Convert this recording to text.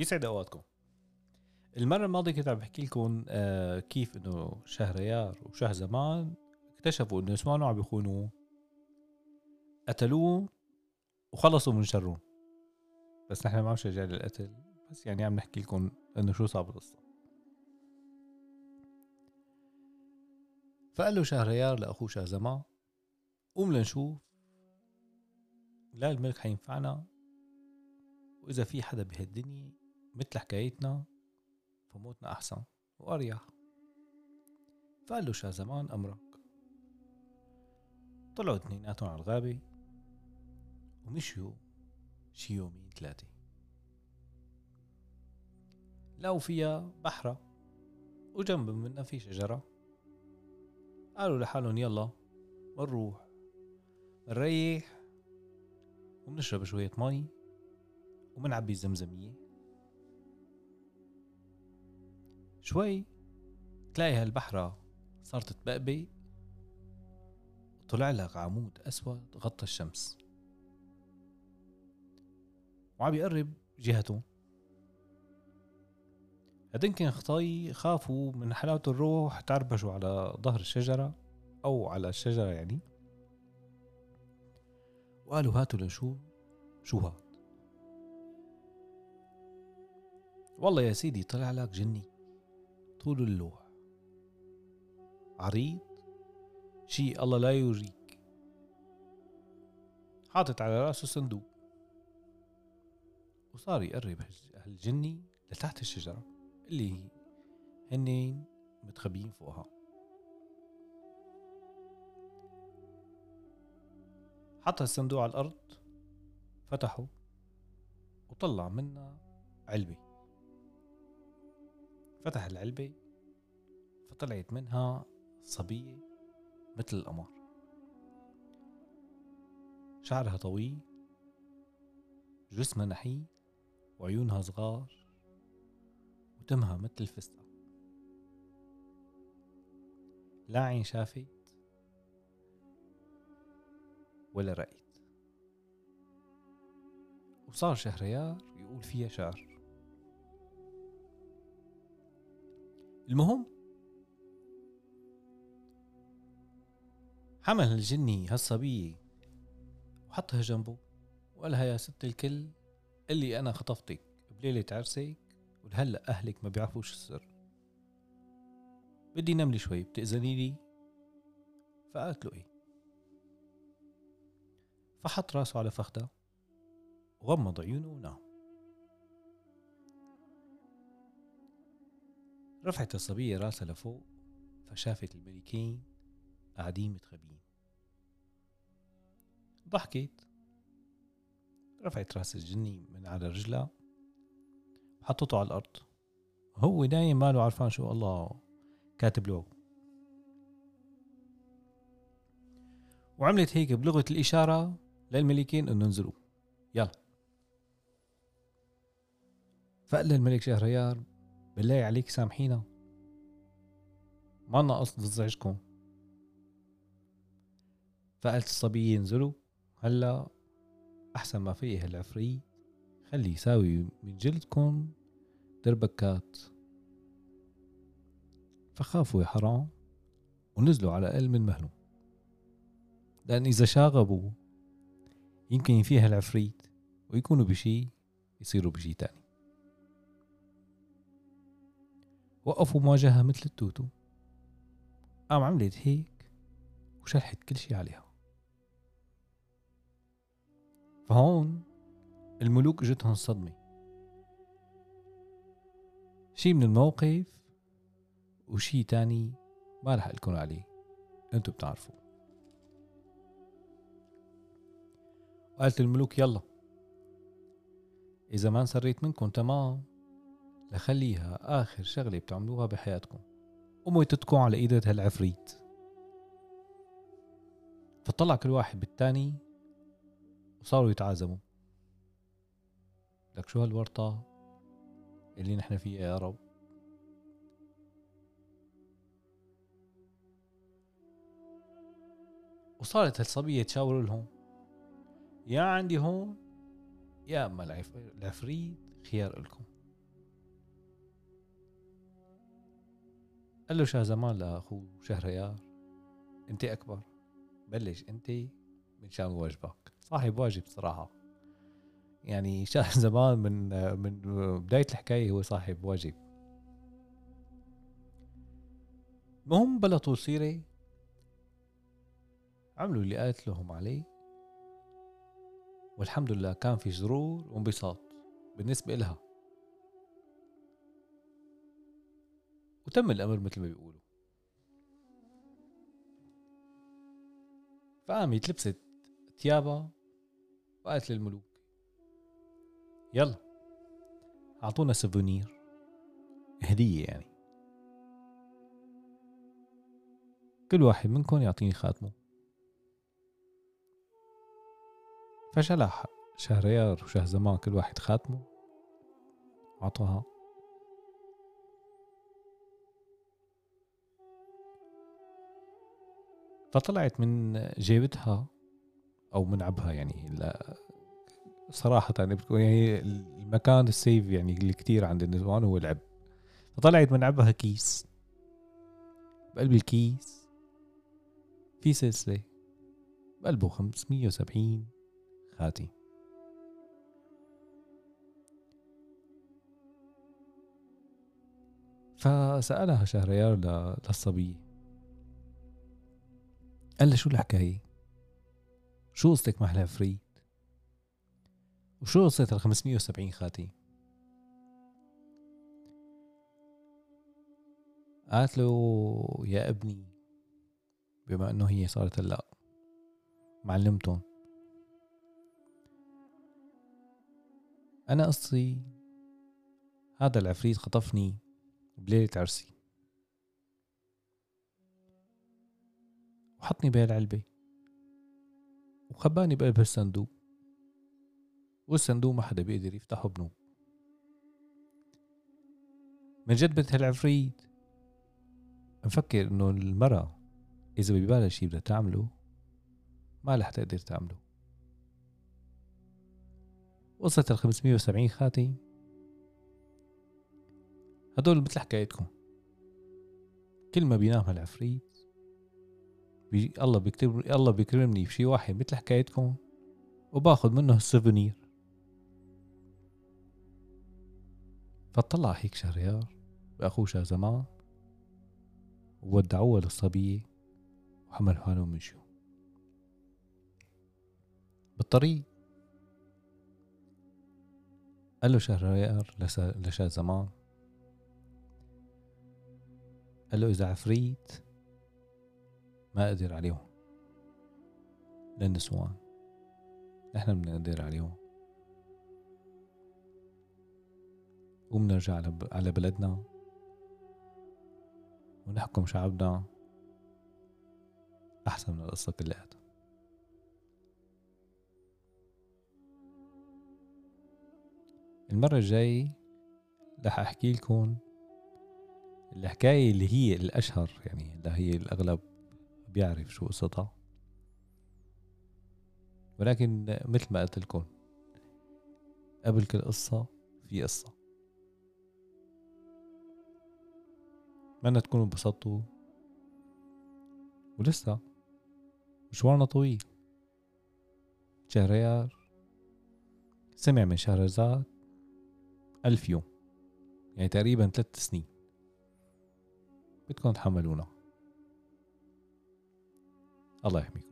يسعد أوقاتكم. المرة الماضية كنت عم بحكي لكم آه كيف إنه شهريار وشهزمان اكتشفوا إنه نسوانه عم بيخونوه قتلوه وخلصوا من شره بس نحن ما مشجع للقتل. بس يعني عم نحكي لكم إنه شو صار بالقصة. فقال له شهريار لأخوه شهزمان قوم لنشوف. لا الملك حينفعنا. وإذا في حدا بهالدنيا مثل حكايتنا فموتنا أحسن وأريح. فقال له شهزمان أمرك. طلعوا اثنيناتهم على الغابة ومشيوا شي يومين ثلاثة. لقوا فيها بحرة وجنب منها في شجرة. قالوا لحالهم يلا بنروح بنريح وبنشرب شوية مي وبنعبي الزمزمية شوي تلاقي هالبحرة صارت تبقبق وطلع لك عمود أسود غطى الشمس. وعم يقرب جهته. هدين كان خطاي خافوا من حلاوة الروح تعربشوا على ظهر الشجرة أو على الشجرة يعني. وقالوا هاتوا لنشوف شو هاد؟ والله يا سيدي طلع لك جني. طول اللوح. عريض؟ شي الله لا يوريك حاطط على رأسه صندوق. وصار يقرب هالجني لتحت الشجرة اللي هن متخبيين فوقها. حط الصندوق على الأرض فتحه وطلع منها علبة. فتح العلبة فطلعت منها صبية مثل القمر شعرها طويل جسمها نحيل وعيونها صغار وتمها مثل الفستق. لا عين شافت ولا رأيت. وصار شهريار يقول فيها شعر. المهم حمل الجني هالصبية وحطها جنبه وقالها يا ست الكل اللي أنا خطفتك بليلة عرسك ولهلا أهلك ما بيعرفوش السر. بدي نملي شوي بتأذني لي؟ فقالت له إيه؟ فحط راسه على فخدها وغمض عيونه ونام. رفعت الصبية راسها لفوق فشافت الملكين قاعدين متخبيين. ضحكت. رفعت راس الجني من على رجلها وحطته على الأرض. هو نايم ماله عرفان شو الله كاتب له. وعملت هيك بلغة الإشارة للملكين إنه انزلوا. يلا. فقال الملك شهريار بالله عليك سامحينا. ما لنا قصد نزعجكم فقالت الصبية انزلوا هلا أحسن ما فيه هالعفريت خلي يساوي من جلدكم دربكات. فخافوا يا حرام ونزلوا على أقل من مهلهم. لأن إذا شاغبوا يمكن فيها العفريت ويكونوا بشي يصيروا بشي تاني. وقفوا مواجهة مثل التوتو. قام عملت هيك وشلحت كل شي عليها. فهون الملوك اجتهم صدمة. شي من الموقف وشي تاني ما رح لكم عليه. أنتو بتعرفوا. قالت الملوك يلا. إذا ما انسريت منكم تمام. لخليها آخر شغلة بتعملوها بحياتكم. وموتتكم على إيدة هالعفريت. فطلع كل واحد بالتاني وصاروا يتعازموا. لك شو هالورطة اللي نحن فيها يا رب؟ وصارت هالصبية تشاور لهم يا عندي هون يا أما العفريت خيار لكم. قال له شهزمان لأخوه شهريار انت أكبر. بلش انت من شان واجبك. صاحب واجب صراحة. يعني شهزمان من من بداية الحكاية هو صاحب واجب. المهم بلا سيرة عملوا اللي قالت لهم عليه. والحمد لله كان في سرور وانبساط بالنسبة إلها. وتم الأمر مثل ما بيقولوا. فقامت لبست ثيابها وقالت للملوك يلا أعطونا سوفونير هدية يعني. كل واحد منكم يعطيني خاتمه. فشلح شهريار وشهزمان كل واحد خاتمه وعطوها فطلعت من جيبتها أو من عبها يعني لا صراحة يعني بتكون يعني المكان السيف يعني اللي كتير عند النسوان هو العب. فطلعت من عبها كيس بقلب الكيس في سلسلة بقلبه 570 خاتي فسألها شهريار للصبية قال لها شو الحكاية؟ شو قصتك مع العفريت وشو قصة ال 570 خاتي؟ قالت له يا ابني بما إنه هي صارت هلأ معلمتهم. أنا قصتي هذا العفريت خطفني بليلة عرسي. وحطني بهالعلبة وخباني بقلب الصندوق والصندوق ما حدا بيقدر يفتحه بنوب من جد بنت هالعفريت. مفكر إنه المرأة إذا ببالها شي بدها تعمله ما رح تقدر تعمله. قصة ال 570 خاتم. هدول مثل حكايتكم. كل ما بينام هالعفريت بي الله بيكتب الله بيكرمني بشي واحد مثل حكايتكم وباخذ منه السوفونير فطلع هيك شهريار بأخوه شهزمان وودعوها للصبية وحملوا حالهم مشيوا بالطريق قال له شهريار لشهزمان قال له إذا عفريت ما قدر عليهم. للنسوان نحن بنقدر عليهم. وبنرجع على بلدنا. ونحكم شعبنا أحسن من القصة كلها المرة الجاي رح أحكي لكم الحكاية اللي هي الأشهر يعني اللي هي الأغلب. بيعرف شو قصتها. ولكن مثل ما قلت لكم قبل كل قصة في قصة. أتمنى تكونوا انبسطتوا. ولسه مشوارنا طويل. شهريار سمع من شهرزاد ألف يوم. يعني تقريبا ثلاث سنين. بدكم تحملونا. الله يحميكم.